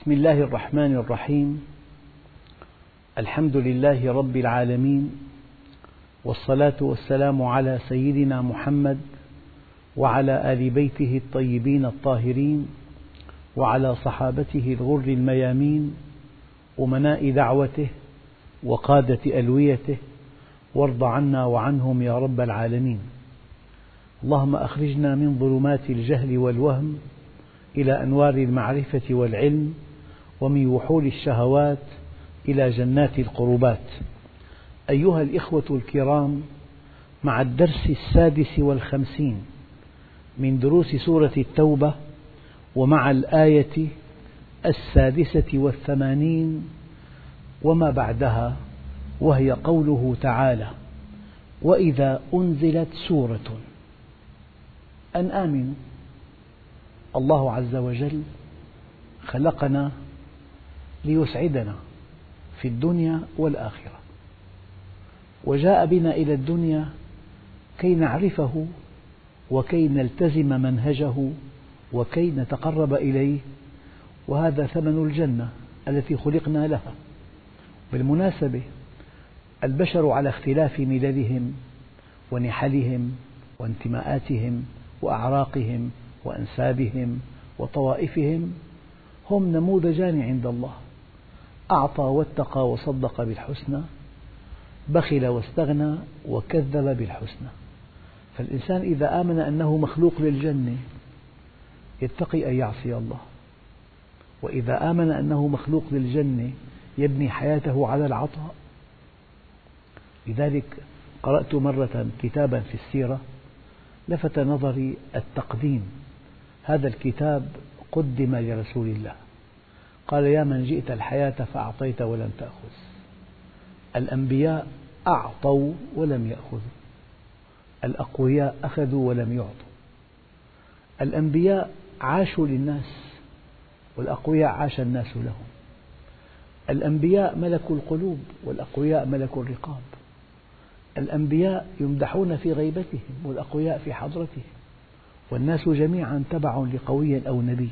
بسم الله الرحمن الرحيم. الحمد لله رب العالمين والصلاة والسلام على سيدنا محمد وعلى آل بيته الطيبين الطاهرين وعلى صحابته الغر الميامين أمناء دعوته وقادة ألويته وارض عنا وعنهم يا رب العالمين. اللهم أخرجنا من ظلمات الجهل والوهم إلى أنوار المعرفة والعلم ومن وحول الشهوات إلى جنات القربات. أيها الإخوة الكرام مع الدرس السادس والخمسين من دروس سورة التوبة ومع الآية السادسة والثمانين وما بعدها وهي قوله تعالى وإذا أنزلت سورة. أن آمنوا الله عز وجل خلقنا ليسعدنا في الدنيا والآخرة. وجاء بنا إلى الدنيا كي نعرفه وكي نلتزم منهجه وكي نتقرب إليه وهذا ثمن الجنة التي خلقنا لها. بالمناسبة البشر على اختلاف مللهم ونحلهم وانتماءاتهم وأعراقهم وأنسابهم وطوائفهم هم نموذجان عند الله. أعطى واتقى وصدق بالحسنى بخل واستغنى وكذب بالحسنى. فالإنسان إذا آمن أنه مخلوق للجنة يتقي أن يعصي الله. وإذا آمن أنه مخلوق للجنة يبني حياته على العطاء. لذلك قرأت مرة كتابا في السيرة لفت نظري التقديم. هذا الكتاب قدم لرسول الله. قال يا من جئت الحياة فأعطيت ولم تأخذ. الأنبياء أعطوا ولم يأخذوا الأقوياء أخذوا ولم يعطوا. الأنبياء عاشوا للناس والأقوياء عاش الناس لهم. الأنبياء ملكوا القلوب والأقوياء ملكوا الرقاب. الأنبياء يمدحون في غيبتهم والأقوياء في حضرتهم. والناس جميعا تبع لقوي أو نبي.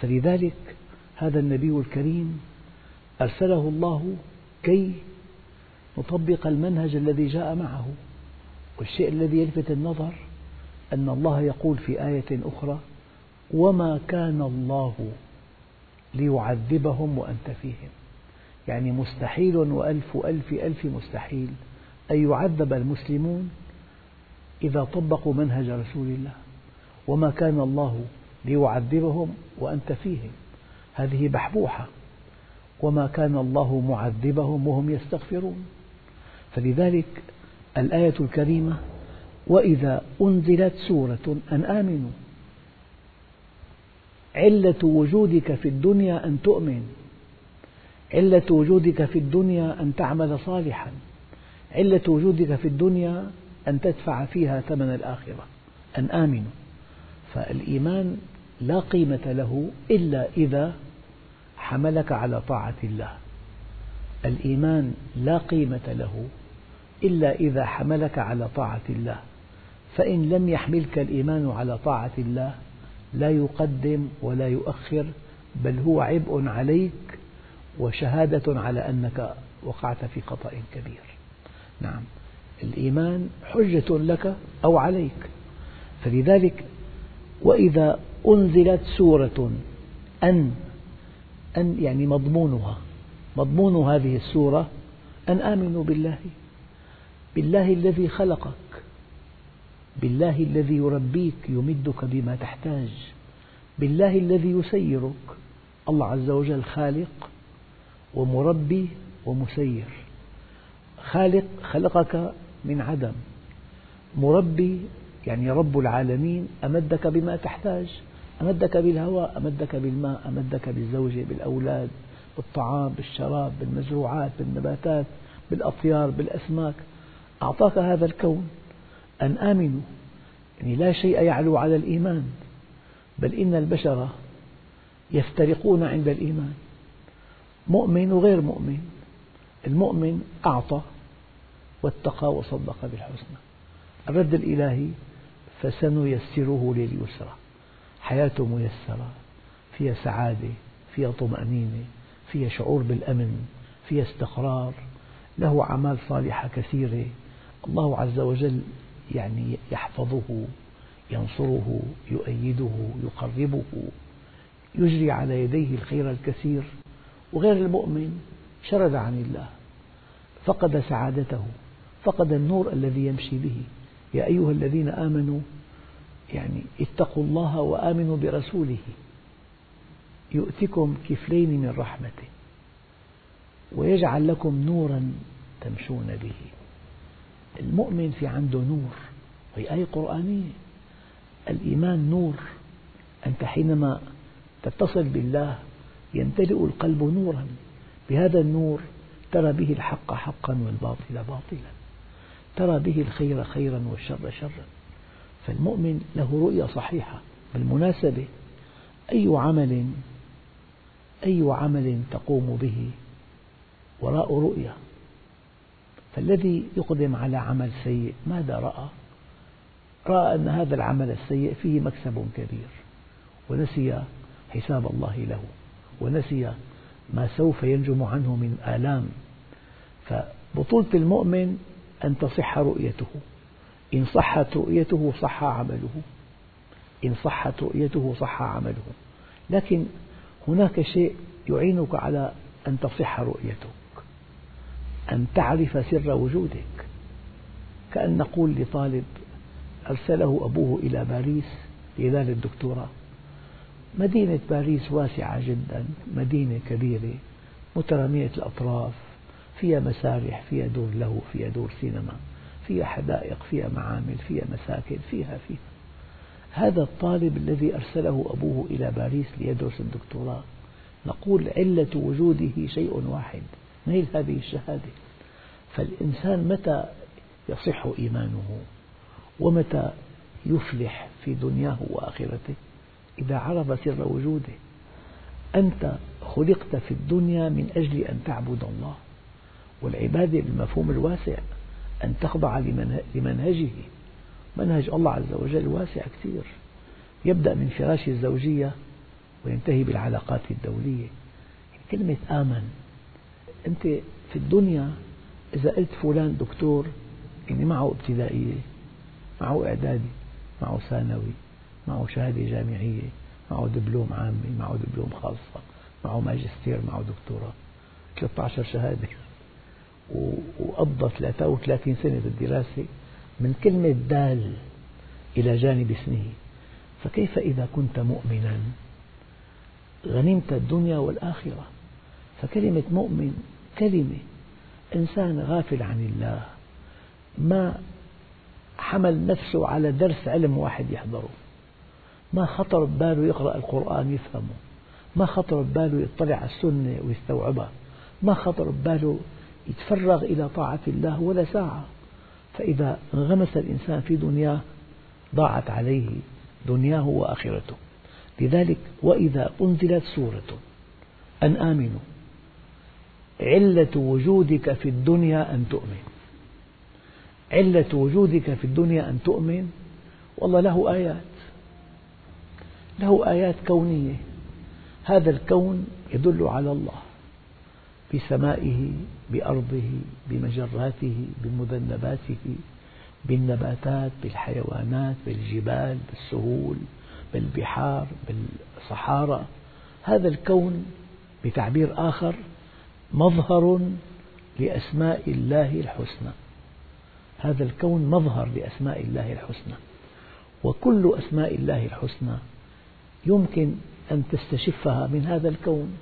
فلذلك هذا النبي الكريم أرسله الله كي نطبق المنهج الذي جاء معه والشيء الذي يلفت النظر أن الله يقول في آية أخرى وما كان الله ليعذبهم وأنت فيهم. يعني مستحيل وألف ألف ألف مستحيل أن يعذب المسلمون إذا طبقوا منهج رسول الله. وما كان الله ليعذبهم وأنت فيهم. هذه بحبوحة. وما كان الله معذبهم وهم يستغفرون. فلذلك الآية الكريمة وإذا أنزلت سورة أن آمنوا. علة وجودك في الدنيا أن تؤمن. علة وجودك في الدنيا أن تعمل صالحا. علة وجودك في الدنيا أن تدفع فيها ثمن الآخرة. أن آمنوا. فالإيمان لا قيمة له إلا إذا حملك على طاعة الله. الإيمان لا قيمة له إلا إذا حملك على طاعة الله. فإن لم يحملك الإيمان على طاعة الله لا يقدم ولا يؤخر بل هو عبء عليك وشهادة على أنك وقعت في خطأ كبير. نعم. الإيمان حجة لك أو عليك. فلذلك وإذا أنزلت سورة أن أن يعني مضمونها. مضمون هذه السورة أن آمنوا بالله. بالله الذي خلقك. بالله الذي يربيك يمدك بما تحتاج. بالله الذي يسيرك. الله عز وجل خالق ومربي ومسير. خالق خلقك من عدم. مربي يعني رب العالمين أمدك بما تحتاج. أمدك بالهواء أمدك بالماء أمدك بالزوجة بالأولاد بالطعام بالشراب بالمزروعات بالنباتات بالأطيار بالأسماك. أعطاك هذا الكون أن آمنوا يعني لا شيء يعلو على الإيمان بل إن البشر يفترقون عند الإيمان. مؤمن وغير مؤمن المؤمن أعطى واتقى وصدق بالحسنى. الرد الإلهي فسنيسره لليسرى. حياته ميسرة فيها سعادة فيها طمأنينة فيها شعور بالأمن فيها استقرار له أعمال صالحة كثيرة. الله عز وجل يعني يحفظه ينصره يؤيده يقربه يجري على يديه الخير الكثير. وغير المؤمن شرد عن الله فقد سعادته فقد النور الذي يمشي به. يا أيها الذين آمنوا يعني اتقوا الله وآمنوا برسوله. يؤتكم كفلين من رحمته ويجعل لكم نورا تمشون به. المؤمن في عنده نور وهي آية قرآنية. الإيمان نور أنت حينما تتصل بالله يمتلئ القلب نورا. بهذا النور ترى به الحق حقا والباطل باطلا. ترى به الخير خيرا والشر شرا. فالمؤمن له رؤية صحيحة بالمناسبة أي عمل أي عمل تقوم به وراء رؤية؟ فالذي يقدم على عمل سيء ماذا رأى؟ رأى أن هذا العمل السيء فيه مكسب كبير ونسي حساب الله له ونسي ما سوف ينجم عنه من آلام. فبطولة المؤمن أن تصح رؤيته. إن صحت رؤيته صح عمله. إن صحت رؤيته صح عمله. لكن هناك شيء يعينك على أن تصح رؤيتك أن تعرف سر وجودك. كأن نقول لطالب أرسله أبوه إلى باريس لينال الدكتوراه مدينة باريس واسعة جدا مدينة كبيرة مترامية الأطراف فيها مسارح فيها دور له فيها دور سينما. فيها حدائق فيها معامل فيها مساكن فيها فيها. هذا الطالب الذي أرسله أبوه إلى باريس ليدرس الدكتوراه. نقول علة وجوده شيء واحد نيل هذه الشهادة؟ فالإنسان متى يصح إيمانه؟ ومتى يفلح في دنياه وآخرته؟ إذا عرف سر وجوده. أنت خلقت في الدنيا من أجل أن تعبد الله. والعبادة بالمفهوم الواسع. أن تخضع لمنهجه. منهج الله عز وجل واسع كثير. يبدأ من فراش الزوجية وينتهي بالعلاقات الدولية. كلمة آمن. أنت في الدنيا إذا قلت فلان دكتور يعني معه ابتدائية معه إعدادي معه ثانوي معه شهادة جامعية معه دبلوم عامي معه دبلوم خاصة معه ماجستير معه دكتوراه. 13 شهادة. وقضى 33 سنة بالدراسة من كلمة دال إلى جانب اسمه. فكيف إذا كنت مؤمنا؟ غنمت الدنيا والآخرة. فكلمة مؤمن كلمة إنسان غافل عن الله. ما حمل نفسه على درس علم واحد يحضره. ما خطر بباله يقرأ القرآن يفهمه. ما خطر بباله يطلع على السنة ويستوعبها. ما خطر بباله يتفرغ إلى طاعة الله ولا ساعة. فإذا انغمس الإنسان في دنياه ضاعت عليه دنياه وآخرته. لذلك وإذا أنزلت سورة أن آمنوا. علة وجودك في الدنيا أن تؤمن. علة وجودك في الدنيا أن تؤمن. والله له آيات. له آيات كونية. هذا الكون يدل على الله. بسمائه بأرضه بمجراته بمذنباته بالنباتات بالحيوانات بالجبال بالسهول بالبحار بالصحارى. هذا الكون بتعبير آخر مظهر لأسماء الله الحسنى. هذا الكون مظهر لأسماء الله الحسنى. وكل أسماء الله الحسنى يمكن أن تستشفها من هذا الكون.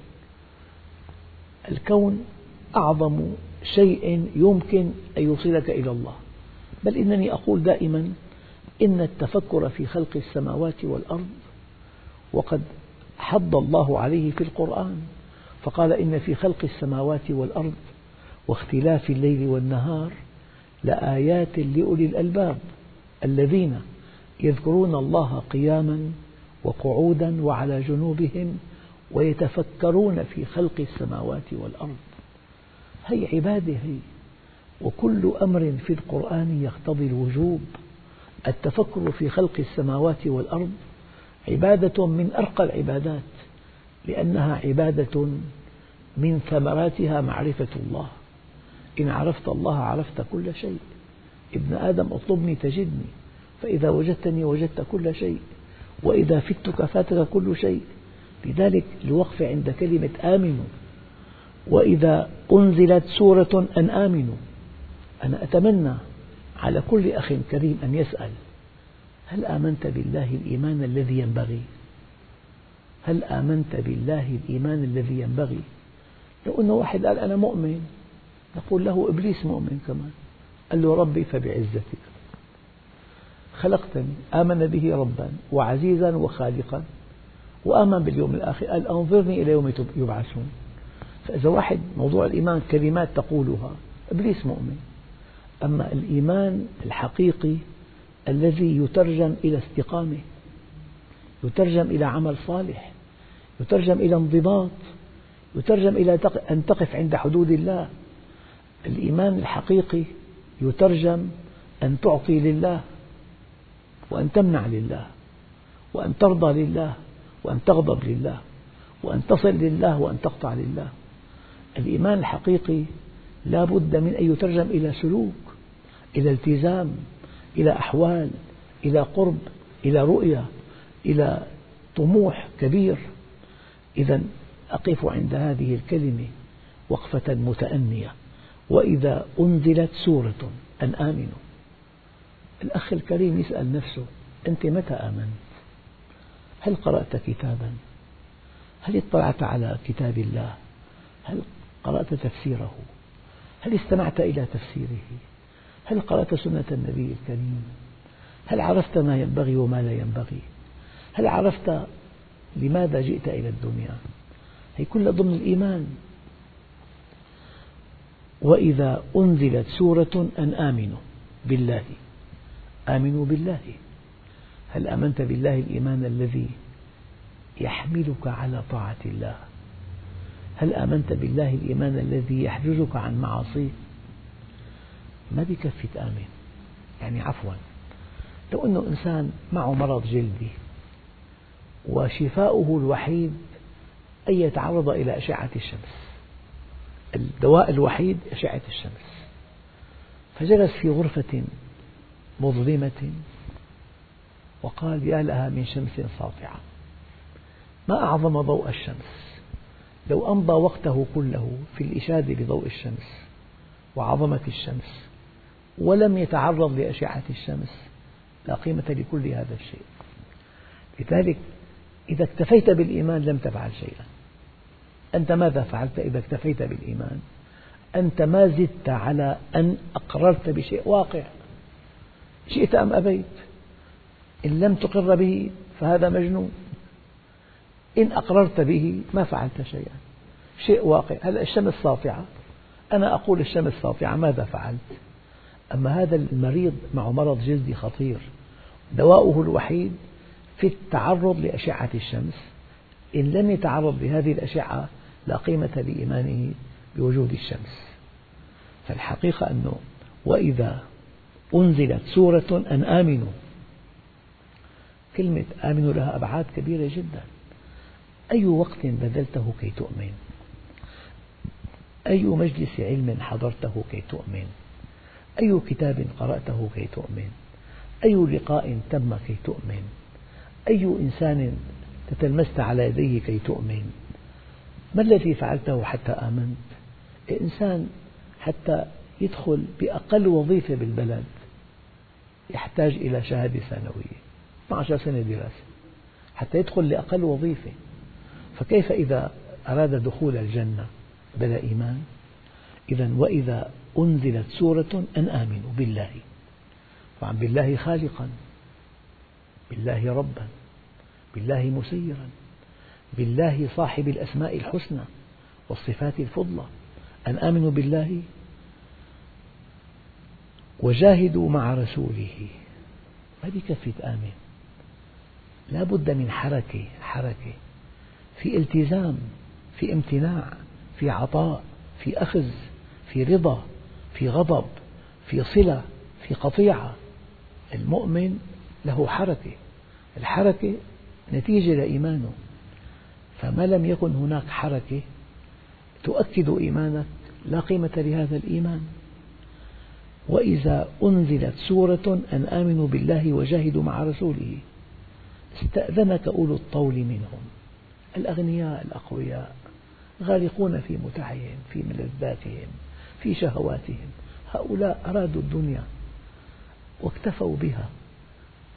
الكون أعظم شيء يمكن أن يوصلك إلى الله. بل إنني أقول دائما إن التفكر في خلق السماوات والأرض وقد حض الله عليه في القرآن فقال إن في خلق السماوات والأرض واختلاف الليل والنهار لآيات لأولي الألباب الذين يذكرون الله قياما وقعودا وعلى جنوبهم ويتفكرون في خلق السماوات والأرض. هي عبادة هي. وكل أمر في القرآن يقتضي الوجوب. التفكر في خلق السماوات والأرض عبادة من أرقى العبادات لأنها عبادة من ثمراتها معرفة الله. إن عرفت الله عرفت كل شيء. ابن آدم اطلبني تجدني فإذا وجدتني وجدت كل شيء وإذا فتك فاتك كل شيء. لذلك الوقف عند كلمة آمنوا وإذا أنزلت سورة أن آمنوا أنا أتمنى على كل أخ كريم أن يسأل هل آمنت بالله الإيمان الذي ينبغي؟ هل آمنت بالله الإيمان الذي ينبغي؟ لو أن واحد قال أنا مؤمن نقول له إبليس مؤمن كمان قال له ربي فبعزتك خلقتني آمن به ربا وعزيزا وخالقا وآمن باليوم الآخر. قال أنظرني إلى يوم يبعثون. فإذا واحد موضوع الإيمان كلمات تقولها إبليس مؤمن. أما الإيمان الحقيقي الذي يترجم إلى استقامة يترجم إلى عمل صالح يترجم إلى انضباط يترجم إلى أن تقف عند حدود الله. الإيمان الحقيقي يترجم أن تعطي لله وأن تمنع لله وأن ترضى لله. وأن تغضب لله وأن تصل لله وأن تقطع لله. الإيمان الحقيقي لا بد من أن يترجم إلى سلوك إلى التزام إلى أحوال إلى قرب إلى رؤية إلى طموح كبير. إذا أقف عند هذه الكلمة وقفة متأنية. وإذا أنزلت سورة أن آمنوا. الأخ الكريم يسأل نفسه أنت متى آمنت؟ هل قرأت كتابا؟ هل اطلعت على كتاب الله؟ هل قرأت تفسيره؟ هل استمعت إلى تفسيره؟ هل قرأت سنة النبي الكريم؟ هل عرفت ما ينبغي وما لا ينبغي؟ هل عرفت لماذا جئت إلى الدنيا؟ هي كلها ضمن الإيمان وإذا أنزلت سورة أن آمنوا بالله آمنوا بالله هل آمنت بالله الإيمان الذي يحملك على طاعة الله؟ هل آمنت بالله الإيمان الذي يحجزك عن معاصيه؟ ما بكفي تآمن. يعني عفوا لو أنه إنسان معه مرض جلدي وشفاؤه الوحيد أن يتعرض إلى أشعة الشمس الدواء الوحيد أشعة الشمس فجلس في غرفة مظلمة وقال يا لها من شمس ساطعة. ما أعظم ضوء الشمس؟ لو أمضى وقته كله في الإشادة بضوء الشمس وعظمة الشمس ولم يتعرض لأشعة الشمس لا قيمة لكل هذا الشيء. لذلك إذا اكتفيت بالإيمان لم تفعل شيئا. أنت ماذا فعلت إذا اكتفيت بالإيمان؟ أنت ما زدت على أن أقررت بشيء واقع. شئت أم أبيت؟ إن لم تقر به فهذا مجنون. إن أقررت به ما فعلت شيئا. شيء واقع. هلا الشمس ساطعة؟ أنا أقول الشمس ساطعة ماذا فعلت؟ أما هذا المريض معه مرض جلدي خطير. دواؤه الوحيد في التعرض لأشعة الشمس. إن لم يتعرض لهذه الأشعة لا قيمة لإيمانه بوجود الشمس. فالحقيقة أنه وإذا أنزلت سورة أن آمنوا كلمة آمنوا لها أبعاد كبيرة جدا. أي وقت بذلته كي تؤمن؟ أي مجلس علم حضرته كي تؤمن؟ أي كتاب قرأته كي تؤمن؟ أي لقاء تم كي تؤمن؟ أي إنسان تتلمست على يديه كي تؤمن؟ ما الذي فعلته حتى آمنت؟ إنسان حتى يدخل بأقل وظيفة بالبلد يحتاج إلى شهادة ثانوية. 12 سنة دراسة حتى يدخل لأقل وظيفة. فكيف إذا أراد دخول الجنة بلا إيمان؟ إذا وإذا أنزلت سورة أن آمنوا بالله. طبعا بالله خالقا بالله ربا بالله مسيرا بالله صاحب الأسماء الحسنى والصفات الفضلى. أن آمنوا بالله وجاهدوا مع رسوله. ما بكفي تآمن لا بد من حركة حركة. في التزام في امتناع في عطاء في أخذ في رضا في غضب في صلة في قطيعة. المؤمن له حركة. الحركة نتيجة لإيمانه. فما لم يكن هناك حركة تؤكد إيمانك لا قيمة لهذا الإيمان. وإذا أنزلت سورة أن آمنوا بالله وجاهدوا مع رسوله. استأذنك أولو الطول منهم. الأغنياء الأقوياء غارقون في متعهم في ملذاتهم في شهواتهم. هؤلاء أرادوا الدنيا واكتفوا بها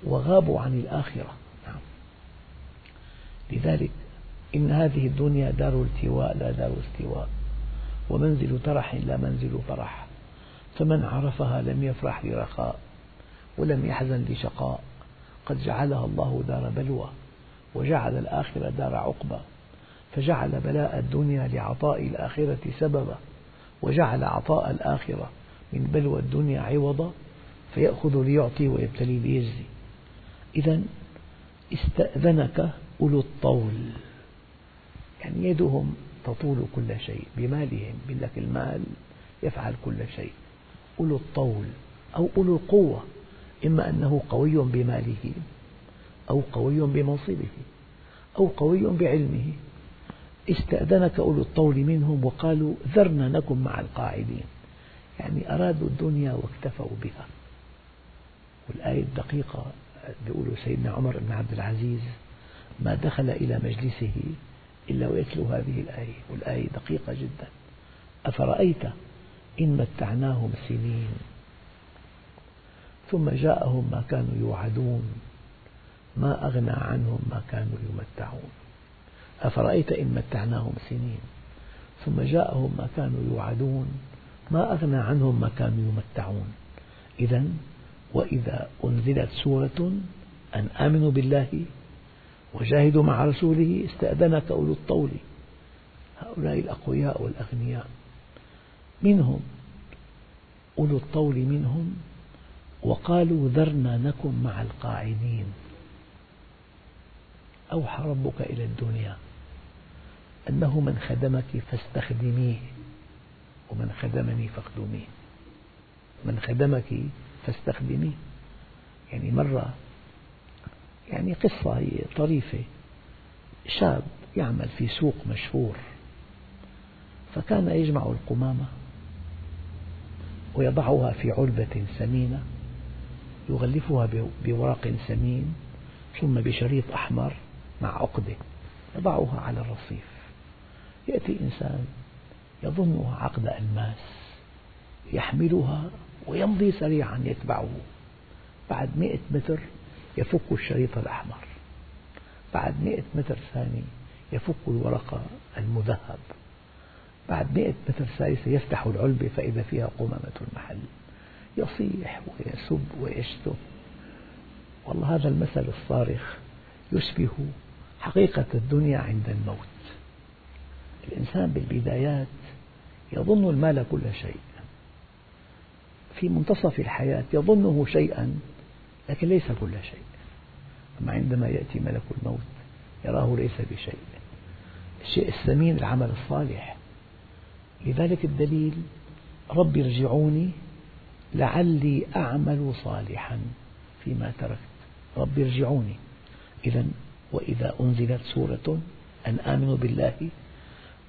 وغابوا عن الآخرة. نعم. لذلك إن هذه الدنيا دار التواء لا دار استواء ومنزل ترح لا منزل فرح فمن عرفها لم يفرح لرخاء ولم يحزن لشقاء. قد جعلها الله دار بلوى وجعل الآخرة دار عقبى فجعل بلاء الدنيا لعطاء الآخرة سببا وجعل عطاء الآخرة من بلوى الدنيا عوضا فيأخذ ليعطي ويبتلي ليجزي. إذا استأذنك أولو الطول يعني يدهم تطول كل شيء بمالهم لك المال يفعل كل شيء. أولو الطول أو أولو القوة إما أنه قوي بماله أو قوي بمنصبه أو قوي بعلمه. استأذنك أولو الطول منهم وقالوا ذرنا نكن مع القاعدين. يعني أرادوا الدنيا واكتفوا بها. والآية الدقيقة يقول سيدنا عمر بن عبد العزيز ما دخل إلى مجلسه إلا ويتلو هذه الآية والآية دقيقة جدا. أفرأيت إن متعناهم سنين؟ ثم جاءهم ما كانوا يوعدون ما أغنى عنهم ما كانوا يمتعون. أفرأيت إن متعناهم سنين؟ ثم جاءهم ما كانوا يوعدون ما أغنى عنهم ما كانوا يمتعون. إذا وإذا أنزلت سورة أن آمنوا بالله وجاهدوا مع رسوله استأذنك أولو الطول. هؤلاء الأقوياء والأغنياء. منهم أولو الطول منهم وقالوا ذرنا نكن مع القاعدين. أوحى ربك إلى الدنيا أنه من خدمك فاستخدميه ومن خدمني فاخدميه. من خدمك فاستخدميه. يعني مرة يعني قصة هي طريفة. شاب يعمل في سوق مشهور فكان يجمع القمامة ويضعها في علبة ثمينة يغلفها بورق ثمين ثم بشريط أحمر مع عقدة يضعها على الرصيف. يأتي إنسان يظنها عقد ألماس يحملها ويمضي سريعا يتبعه. بعد مئة متر يفك الشريط الأحمر. بعد مئة متر ثاني يفك الورق المذهب. بعد مئة متر ثالثة يفتح العلبة فإذا فيها قمامة المحل. يصيح ويسب ويشتم. والله هذا المثل الصارخ يشبه حقيقة الدنيا عند الموت. الإنسان بالبدايات يظن المال كل شيء. في منتصف الحياة يظنه شيئا لكن ليس كل شيء. أما عندما يأتي ملك الموت يراه ليس بشيء. الشيء الثمين العمل الصالح. لذلك الدليل رب ارجعوني لعلي أعمل صالحا فيما تركت. رب ارجعوني. إذا وإذا أنزلت سورة أن آمنوا بالله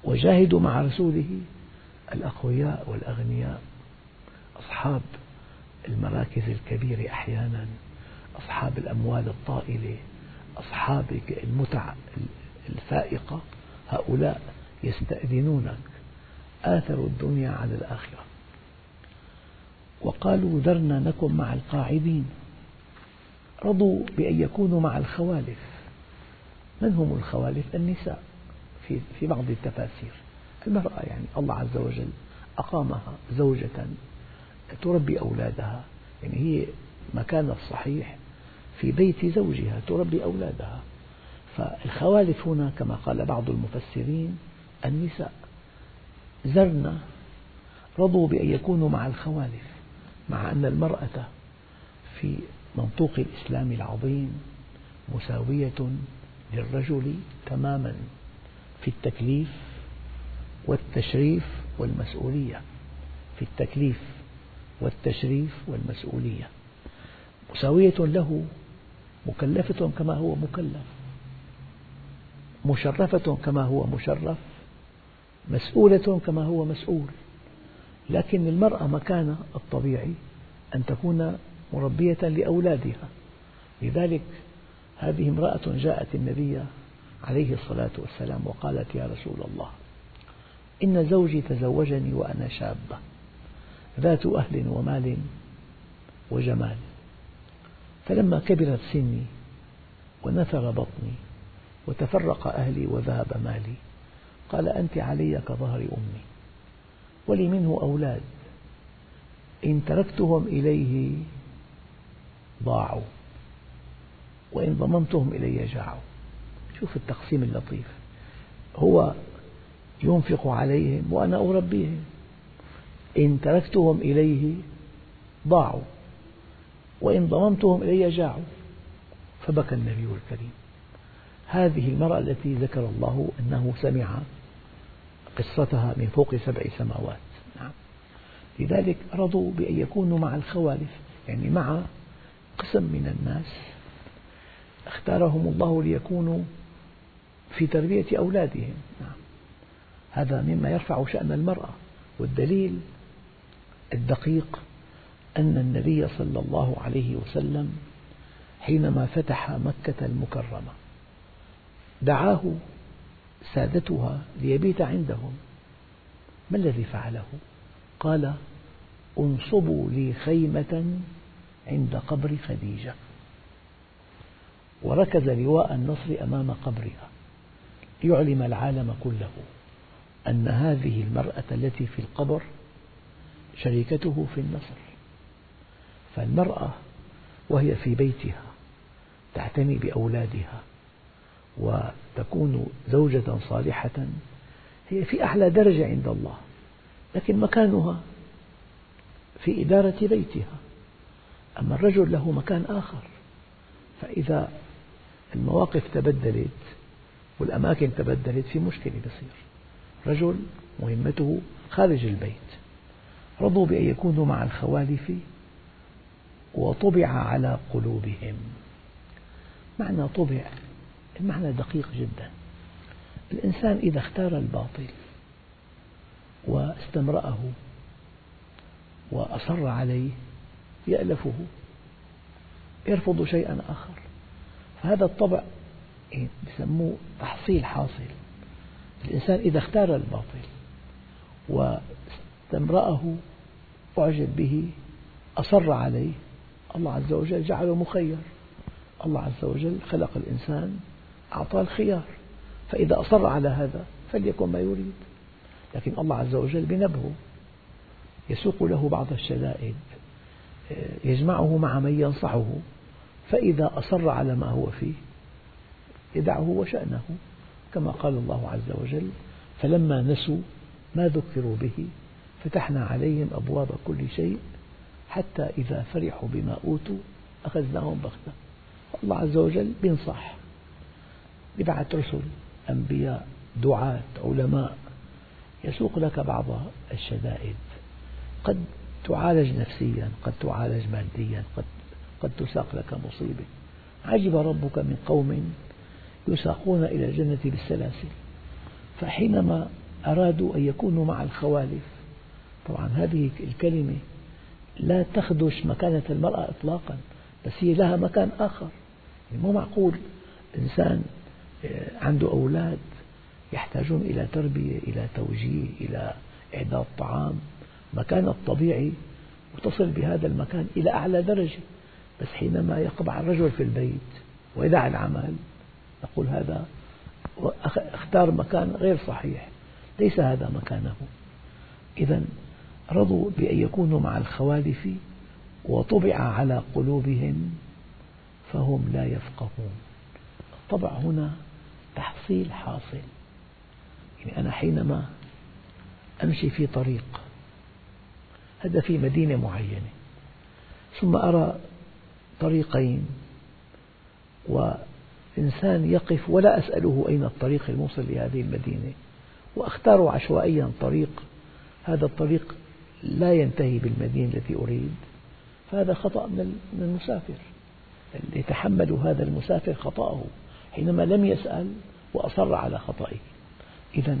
وجاهدوا مع رسوله الأقوياء والأغنياء أصحاب المراكز الكبيرة أحيانا أصحاب الأموال الطائلة أصحاب المتع الفائقة هؤلاء يستأذنونك. آثروا الدنيا على الآخرة. وقالوا ذرنا نكن مع القاعدين. رضوا بأن يكونوا مع الخوالف. من هم الخوالف؟ النساء في في بعض التفاسير. المرأة يعني الله عز وجل أقامها زوجة تربي أولادها. يعني هي مكانها الصحيح في بيت زوجها تربي أولادها. فالخوالف هنا كما قال بعض المفسرين النساء زرنا رضوا بأن يكونوا مع الخوالف. مع أن المرأة في منطوق الإسلام العظيم مساوية للرجل تماما في التكليف والتشريف والمسؤولية. في التكليف والتشريف والمسؤولية. مساوية له مكلفة كما هو مكلف. مشرفة كما هو مشرف. مسؤولة كما هو مسؤول. لكن المرأة مكانها الطبيعي أن تكون مربية لأولادها. لذلك هذه امرأة جاءت النبي عليه الصلاة والسلام وقالت يا رسول الله إن زوجي تزوجني وأنا شابة ذات أهل ومال وجمال. فلما كبرت سني ونثر بطني وتفرق أهلي وذهب مالي قال أنت علي كظهر أمي. ولي منه أولاد. إن تركتهم إليه ضاعوا. وإن ضممتهم إلي جاعوا. شوف التقسيم اللطيف. هو ينفق عليهم وأنا أربيهم. إن تركتهم إليه ضاعوا. وإن ضممتهم إلي جاعوا. فبكى النبي الكريم. هذه المرأة التي ذكر الله أنه سمع قصتها من فوق سبع سماوات نعم. لذلك رضوا بأن يكونوا مع الخوالف يعني مع قسم من الناس اختارهم الله ليكونوا في تربية أولادهم نعم. هذا مما يرفع شأن المرأة والدليل الدقيق أن النبي صلى الله عليه وسلم حينما فتح مكة المكرمة دعاه سادتها ليبيت عندهم. ما الذي فعله؟ قال انصبوا لي خيمة عند قبر خديجة. وركز لواء النصر أمام قبرها. ليعلم العالم كله أن هذه المرأة التي في القبر شريكته في النصر. فالمرأة وهي في بيتها تعتني بأولادها. وتكون زوجة صالحة هي في أعلى درجة عند الله لكن مكانها في إدارة بيتها. أما الرجل له مكان آخر فإذا المواقف تبدلت والأماكن تبدلت في مشكلة بصير. رجل مهمته خارج البيت رضوا بأن يكونوا مع الخوالف وطبع على قلوبهم. معنى طبع المعنى دقيق جدا. الإنسان إذا اختار الباطل واستمرأه وأصر عليه يألفه يرفض شيئا آخر. فهذا الطبع يسموه تحصيل حاصل. الإنسان إذا اختار الباطل واستمرأه أعجب به أصر عليه الله عز وجل جعله مخير. الله عز وجل خلق الإنسان أعطاه الخيار. فإذا أصر على هذا فليكن ما يريد. لكن الله عز وجل بنبهه يسوق له بعض الشدائد يجمعه مع من ينصحه. فإذا أصر على ما هو فيه يدعه وشأنه كما قال الله عز وجل فلما نسوا ما ذكروا به فتحنا عليهم أبواب كل شيء حتى إذا فرحوا بما أوتوا أخذناهم بغتة. الله عز وجل بينصح. يبعث رسل أنبياء دعاة علماء. يسوق لك بعض الشدائد. قد تعالج نفسيا قد تعالج ماديا قد, قد تساق لك مصيبة. عجب ربك من قوم يساقون إلى الجنة بالسلاسل. فحينما أرادوا أن يكونوا مع الخوالف طبعا هذه الكلمة لا تخدش مكانة المرأة إطلاقا بس هي لها مكان آخر. يعني مو معقول إنسان عنده أولاد يحتاجون إلى تربية إلى توجيه إلى إعداد طعام. مكان الطبيعي وتصل بهذا المكان إلى أعلى درجة بس حينما يقبع الرجل في البيت ويدع العمل نقول هذا اختار مكان غير صحيح ليس هذا مكانه. إذا رضوا بأن يكونوا مع الخوالف وطبع على قلوبهم فهم لا يفقهون. الطبع هنا تحصيل حاصل. يعني أنا حينما أمشي في طريق هذا في مدينة معينة ثم أرى طريقين وإنسان يقف ولا أسأله أين الطريق الموصل لهذه المدينة وأختار عشوائيا طريق هذا الطريق لا ينتهي بالمدينة التي أريد فهذا خطأ من المسافر. يتحمل هذا المسافر خطأه. حينما لم يسأل وأصر على خطئه. إذا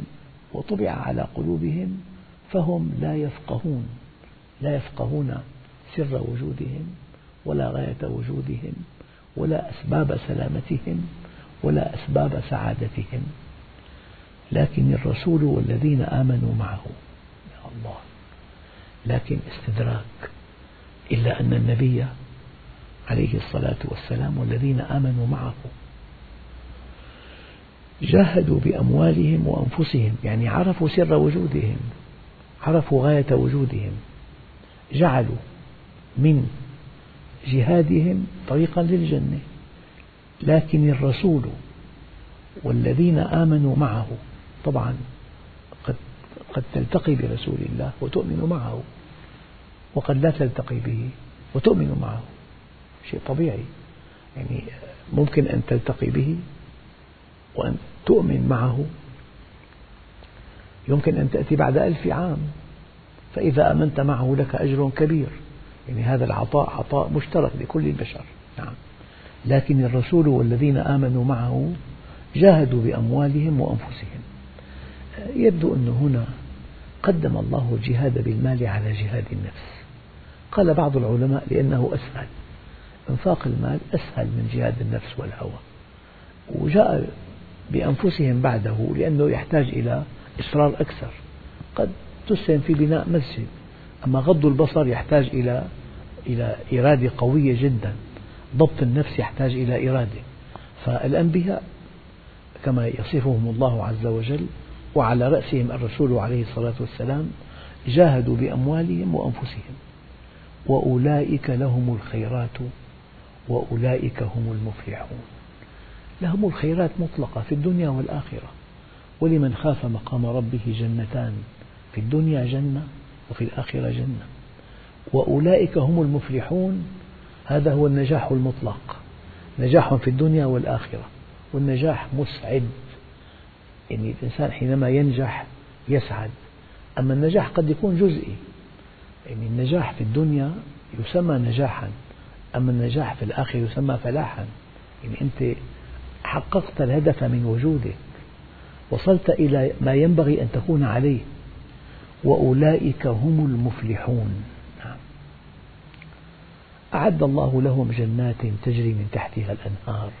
وطبع على قلوبهم فهم لا يفقهون لا يفقهون سر وجودهم ولا غاية وجودهم ولا أسباب سلامتهم ولا أسباب سعادتهم. لكن الرسول والذين آمنوا معه يا الله لكن استدراك إلا أن النبي عليه الصلاة والسلام والذين آمنوا معه جاهدوا بأموالهم وأنفسهم يعني عرفوا سر وجودهم عرفوا غاية وجودهم جعلوا من جهادهم طريقا للجنة. لكن الرسول والذين آمنوا معه طبعا قد قد تلتقي برسول الله وتؤمن معه وقد لا تلتقي به وتؤمن معه شيء طبيعي. يعني ممكن أن تلتقي به وأن تؤمن معه. يمكن أن تأتي بعد ألف عام فإذا آمنت معه لك أجر كبير. يعني هذا العطاء عطاء مشترك لكل البشر. نعم. لكن الرسول والذين آمنوا معه جاهدوا بأموالهم وأنفسهم. يبدو أن هنا قدم الله الجهاد بالمال على جهاد النفس. قال بعض العلماء لأنه أسهل. إنفاق المال أسهل من جهاد النفس والهوى. وجاء بأنفسهم بعده لأنه يحتاج إلى إصرار أكثر. قد تسهم في بناء مسجد أما غض البصر يحتاج إلى إلى إرادة قوية جدا. ضبط النفس يحتاج إلى إرادة. فالأنبياء كما يصفهم الله عز وجل وعلى رأسهم الرسول عليه الصلاة والسلام جاهدوا بأموالهم وأنفسهم. وأولئك لهم الخيرات وأولئك هم المفلحون. لهم الخيرات مطلقة في الدنيا والآخرة. ولمن خاف مقام ربه جنتان في الدنيا جنة وفي الآخرة جنة. وأولئك هم المفلحون. هذا هو النجاح المطلق. نجاح في الدنيا والآخرة. والنجاح مسعد. يعني الإنسان حينما ينجح يسعد. أما النجاح قد يكون جزئي. يعني النجاح في الدنيا يسمى نجاحا. أما النجاح في الآخرة يسمى فلاحا. يعني أنت حققت الهدف من وجودك. وصلت إلى ما ينبغي أن تكون عليه. وأولئك هم المفلحون. نعم. أعد الله لهم جنات تجري من تحتها الأنهار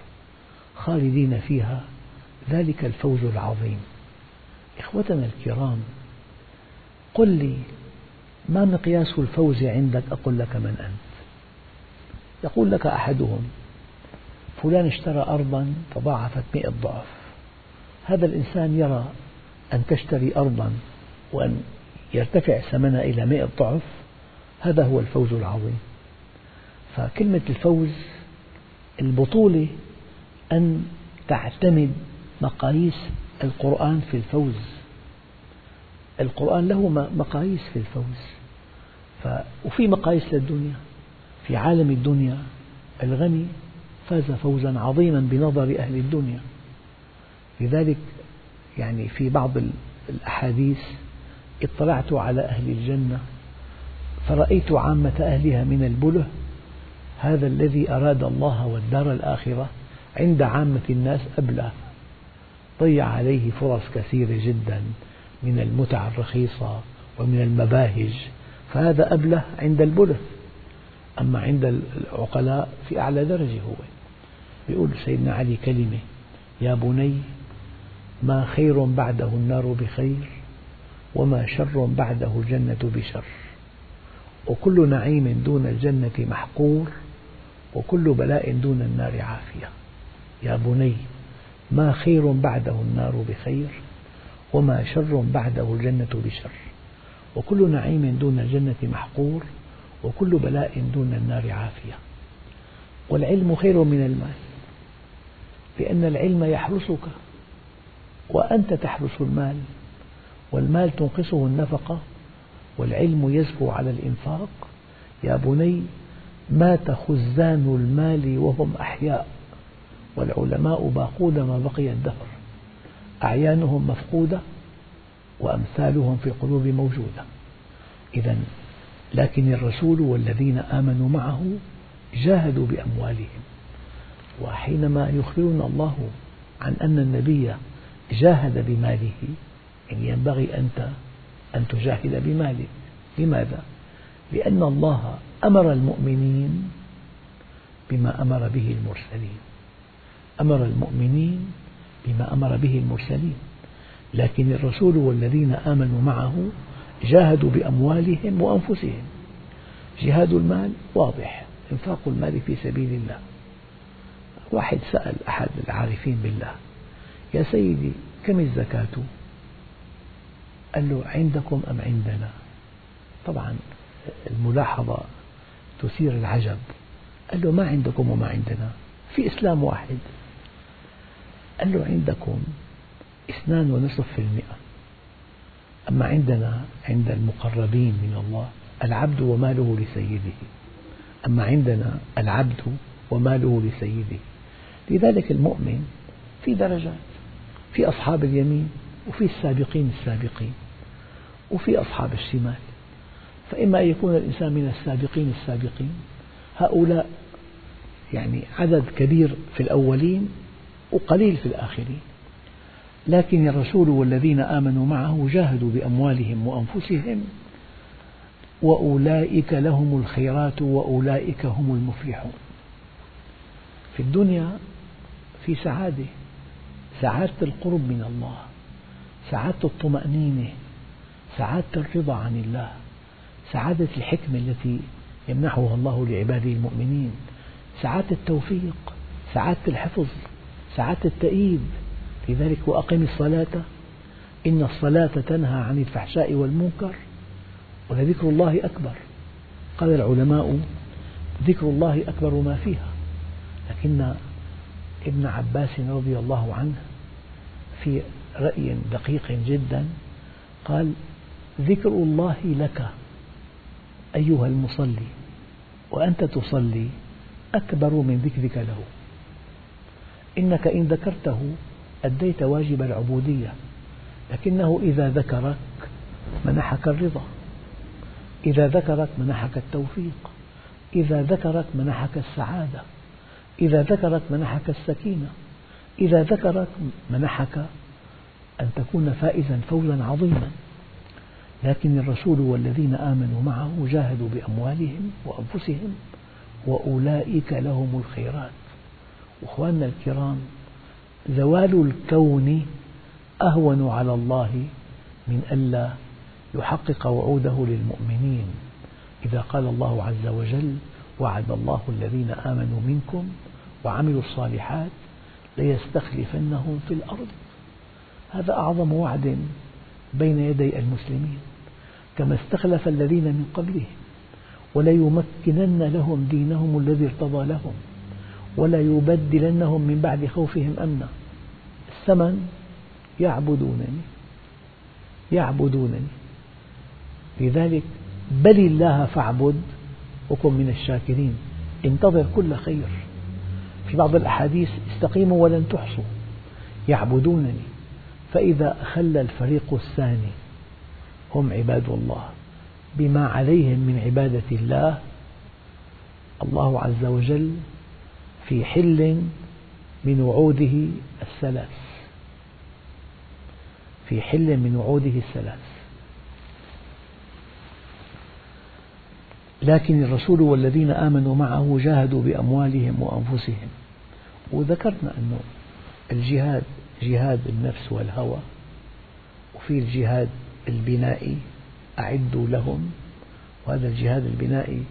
خالدين فيها. ذلك الفوز العظيم. إخوتنا الكرام قل لي ما مقياس الفوز عندك؟ أقول لك من أنت. يقول لك أحدهم فلان اشترى أرضا تضاعفت مئة ضعف. هذا الإنسان يرى أن تشتري أرضا وأن يرتفع ثمنها إلى مئة ضعف هذا هو الفوز العظيم. فكلمة الفوز البطولة أن تعتمد مقاييس القرآن في الفوز. القرآن له مقاييس في الفوز. وفي مقاييس للدنيا في عالم الدنيا الغني فاز فوزا عظيما بنظر أهل الدنيا. لذلك يعني في بعض الأحاديث اطلعت على أهل الجنة فرأيت عامة أهلها من البله هذا الذي أراد الله والدار الآخرة عند عامة الناس أبلى. ضيع عليه فرص كثيرة جدا من المتع الرخيصة ومن المباهج فهذا أبله عند البله. أما عند العقلاء في أعلى درجة هو. يقول سيدنا علي كلمة يا بني ما خير بعده النار بخير وما شر بعده الجنة بشر. وكل نعيم دون الجنة محقور وكل بلاء دون النار عافية. يا بني ما خير بعده النار بخير وما شر بعده الجنة بشر. وكل نعيم دون الجنة محقور وكل بلاء دون النار عافية. والعلم خير من المال لأن العلم يحرسك وأنت تحرس المال والمال تنقصه النفقة والعلم يزكو على الإنفاق. يا بني مات خزان المال وهم أحياء والعلماء باقون ما بقي الدهر. أعيانهم مفقودة وأمثالهم في القلوب موجودة. إذا لكن الرسول والذين آمنوا معه جاهدوا بأموالهم. وحينما يخبرنا الله عن أن النبي جاهد بماله يعني ينبغي أنت أن تجاهد بمالك لماذا؟ لأن الله أمر المؤمنين بما أمر به المرسلين. أمر المؤمنين بما أمر به المرسلين. لكن الرسول والذين آمنوا معه جاهدوا بأموالهم وأنفسهم. جهاد المال واضح. إنفاق المال في سبيل الله. واحد سأل أحد العارفين بالله يا سيدي كم الزكاة؟ قال له عندكم أم عندنا؟ طبعا الملاحظة تثير العجب. قال له ما عندكم وما عندنا في إسلام واحد. قال له عندكم اثنان ونصف في المئة. أما عندنا عند المقربين من الله العبد وماله لسيده. أما عندنا العبد وماله لسيده. لذلك المؤمن في درجات في أصحاب اليمين وفي السابقين السابقين وفي أصحاب الشمال. فإما أن يكون الإنسان من السابقين السابقين هؤلاء يعني عدد كبير في الأولين وقليل في الآخرين. لكن الرسول والذين آمنوا معه جاهدوا بأموالهم وأنفسهم وأولئك لهم الخيرات وأولئك هم المفلحون. في الدنيا في سعادة سعادة القرب من الله سعادة الطمأنينة سعادة الرضا عن الله سعادة الحكمة التي يمنحها الله لعباده المؤمنين سعادة التوفيق سعادة الحفظ سعادة التأييد. لذلك وأقم الصلاة. إن الصلاة تنهى عن الفحشاء والمنكر ولذكر الله أكبر. قال العلماء ذكر الله أكبر ما فيها. لكن ابن عباس رضي الله عنه في رأي دقيق جدا قال ذكر الله لك أيها المصلي وأنت تصلي أكبر من ذكرك له. إنك إن ذكرته أديت واجب العبودية لكنه إذا ذكرك منحك الرضا إذا ذكرك منحك التوفيق إذا ذكرك منحك السعادة إذا ذكرك منحك السكينة إذا ذكرك منحك أن تكون فائزا فوزا عظيما. لكن الرسول والذين آمنوا معه جاهدوا بأموالهم وأنفسهم وأولئك لهم الخيرات. أخواننا الكرام زوال الكون أهون على الله من ألا يحقق وعوده للمؤمنين. إذا قال الله عز وجل وعد الله الذين آمنوا منكم وعملوا الصالحات ليستخلفنهم في الأرض. هذا أعظم وعد بين يدي المسلمين. كما استخلف الذين من قبلهم وليمكنن لهم دينهم الذي ارتضى لهم. ولا يبدلنهم من بعد خوفهم أمنا. الثمن يعبدونني يعبدونني. لذلك بل الله فاعبد وكن من الشاكرين. انتظر كل خير. في بعض الأحاديث استقيموا ولن تحصوا. يعبدونني. فإذا أخل الفريق الثاني هم عباد الله. بما عليهم من عبادة الله الله عز وجل في حل من وعوده الثلاث. في حل من وعوده الثلاث. لكن الرسول والذين آمنوا معه جاهدوا بأموالهم وأنفسهم. وذكرنا أن الجهاد جهاد النفس والهوى وفي الجهاد البنائي أعدوا لهم وهذا الجهاد البنائي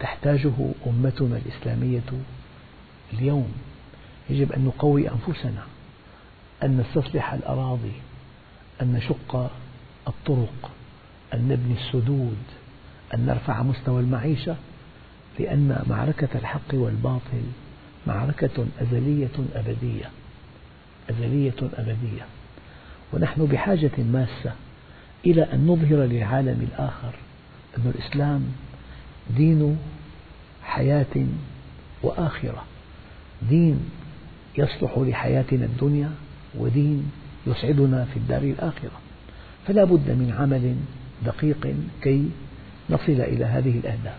تحتاجه أمتنا الإسلامية اليوم يجب أن نقوي أنفسنا أن نستصلح الأراضي أن نشق الطرق أن نبني السدود أن نرفع مستوى المعيشة لأن معركة الحق والباطل معركة أزلية أبدية أزلية أبدية. ونحن بحاجة ماسة إلى أن نظهر للعالم الآخر أن الإسلام دين حياة وآخرة. دين يصلح لحياتنا الدنيا ودين يسعدنا في الدار الآخرة. فلا بد من عمل دقيق كي نصل إلى هذه الأهداف.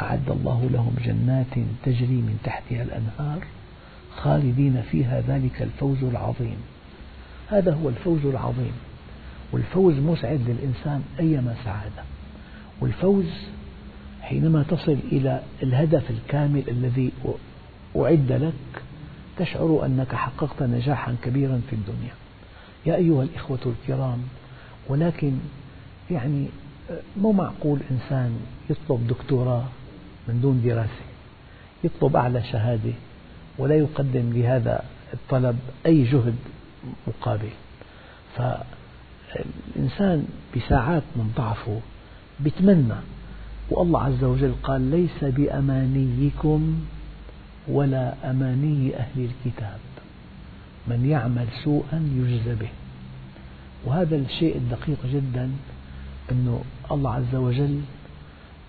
أعد الله لهم جنات تجري من تحتها الأنهار خالدين فيها ذلك الفوز العظيم. هذا هو الفوز العظيم. والفوز مسعد للإنسان أيما سعادة. والفوز حينما تصل إلى الهدف الكامل الذي أعد لك تشعر أنك حققت نجاحا كبيرا في الدنيا. يا أيها الإخوة الكرام ولكن يعني مو معقول إنسان يطلب دكتوراه من دون دراسة يطلب أعلى شهادة ولا يقدم لهذا الطلب أي جهد مقابل. فالإنسان بساعات من ضعفه يتمنى والله عز وجل قال ليس بأمانيكم ولا أماني أهل الكتاب. من يعمل سوءا يجزى به. وهذا الشيء الدقيق جدا أن الله عز وجل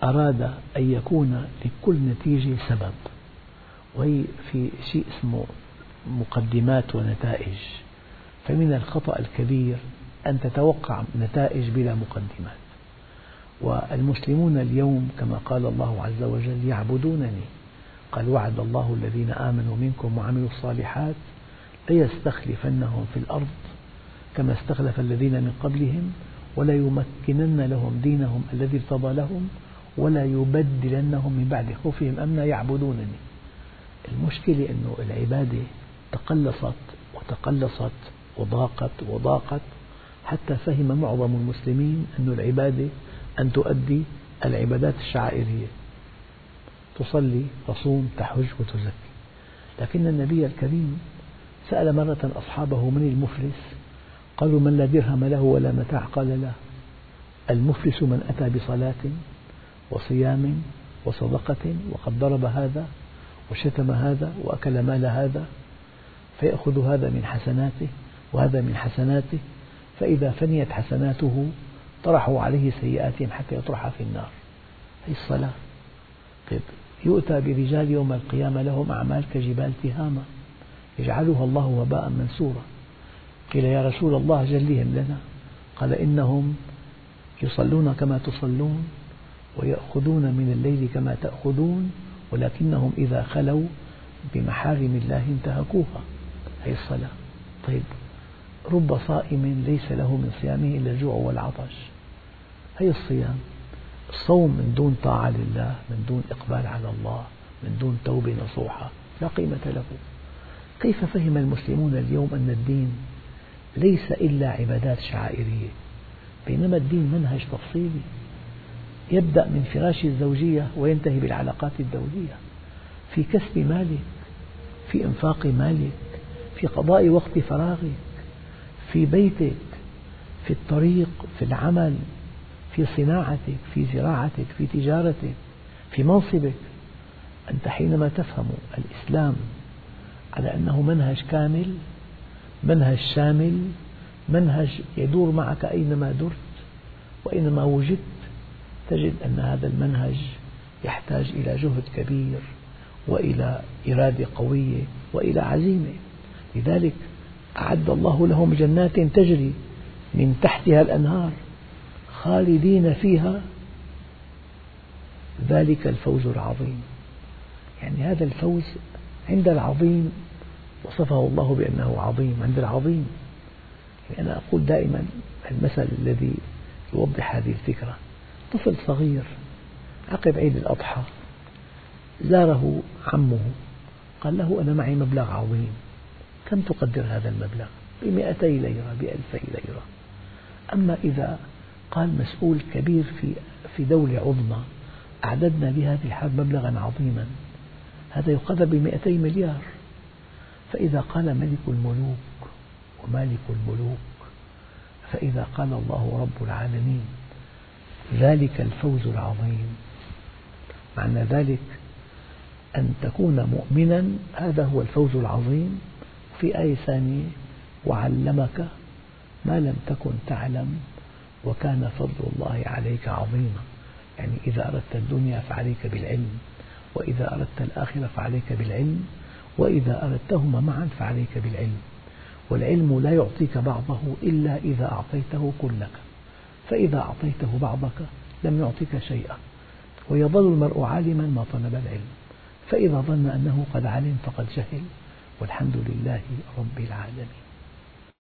أراد أن يكون لكل نتيجة سبب. وهي في شيء اسمه مقدمات ونتائج. فمن الخطأ الكبير أن تتوقع نتائج بلا مقدمات. والمسلمون اليوم كما قال الله عز وجل يعبدونني. قال وعد الله الذين آمنوا منكم وعملوا الصالحات ليستخلفنهم في الأرض كما استخلف الذين من قبلهم ولا يمكنن لهم دينهم الذي ارتضى لهم ولا يبدلنهم من بعد خوفهم أمنا يعبدونني. المشكلة أن العبادة تقلصت وتقلصت وضاقت وضاقت حتى فهم معظم المسلمين أن العبادة أن تؤدي العبادات الشعائرية. تصلي تصوم تحج وتزكي. لكن النبي الكريم سأل مرة أصحابه من المفلس قالوا من لا درهم له ولا متاع؟ قال لا. المفلس من أتى بصلاة وصيام وصدقة وقد ضرب هذا وشتم هذا وأكل مال هذا فيأخذ هذا من حسناته وهذا من حسناته فإذا فنيت حسناته طرحوا عليه سيئاتهم حتى يطرح في النار. هي الصلاة؟ طيب يؤتى برجال يوم القيامة لهم أعمال كجبال تهامة يجعلها الله وباء منثورا. قيل يا رسول الله جلهم لنا. قال إنهم يصلون كما تصلون ويأخذون من الليل كما تأخذون ولكنهم إذا خلوا بمحارم الله انتهكوها. هي الصلاة؟ طيب رب صائم ليس له من صيامه إلا الجوع والعطش. هي الصيام. الصوم من دون طاعة لله من دون إقبال على الله من دون توبة نصوحة لا قيمة له. كيف فهم المسلمون اليوم أن الدين ليس إلا عبادات شعائرية؟ بينما الدين منهج تفصيلي. يبدأ من فراش الزوجية وينتهي بالعلاقات الدولية. في كسب مالك في إنفاق مالك في قضاء وقت فراغك في بيتك في الطريق في العمل في صناعتك في زراعتك في تجارتك في منصبك أنت حينما تفهم الإسلام على أنه منهج كامل منهج شامل منهج يدور معك أينما درت وأينما وجدت تجد أن هذا المنهج يحتاج إلى جهد كبير وإلى إرادة قوية وإلى عزيمة. لذلك أعد الله لهم جنات تجري من تحتها الأنهار. خالدين فيها ذلك الفوز العظيم. يعني هذا الفوز عند العظيم وصفه الله بأنه عظيم عند العظيم. يعني أنا أقول دائما المثل الذي يوضح هذه الفكرة. طفل صغير عقب عيد الأضحى زاره عمه قال له أنا معي مبلغ عظيم. كم تقدر هذا المبلغ؟ بمئتي ليرة بألفي ليرة. أما إذا قال مسؤول كبير في في دولة عظمى. أعددنا لهذه الحرب مبلغا عظيما. هذا يقدر بمئتي مليار. فإذا قال ملك الملوك ومالك الملوك فإذا قال الله رب العالمين ذلك الفوز العظيم. معنى ذلك أن تكون مؤمنا هذا هو الفوز العظيم. في آية ثانية وعلمك ما لم تكن تعلم. وكان فضل الله عليك عظيما. يعني إذا أردت الدنيا فعليك بالعلم وإذا أردت الآخرة فعليك بالعلم وإذا أردتهما معا فعليك بالعلم. والعلم لا يعطيك بعضه إلا إذا أعطيته كلك. فإذا أعطيته بعضك لم يعطيك شيئا. ويظل المرء عالما ما طلب العلم. فإذا ظن أنه قد علم فقد جهل. والحمد لله رب العالمين.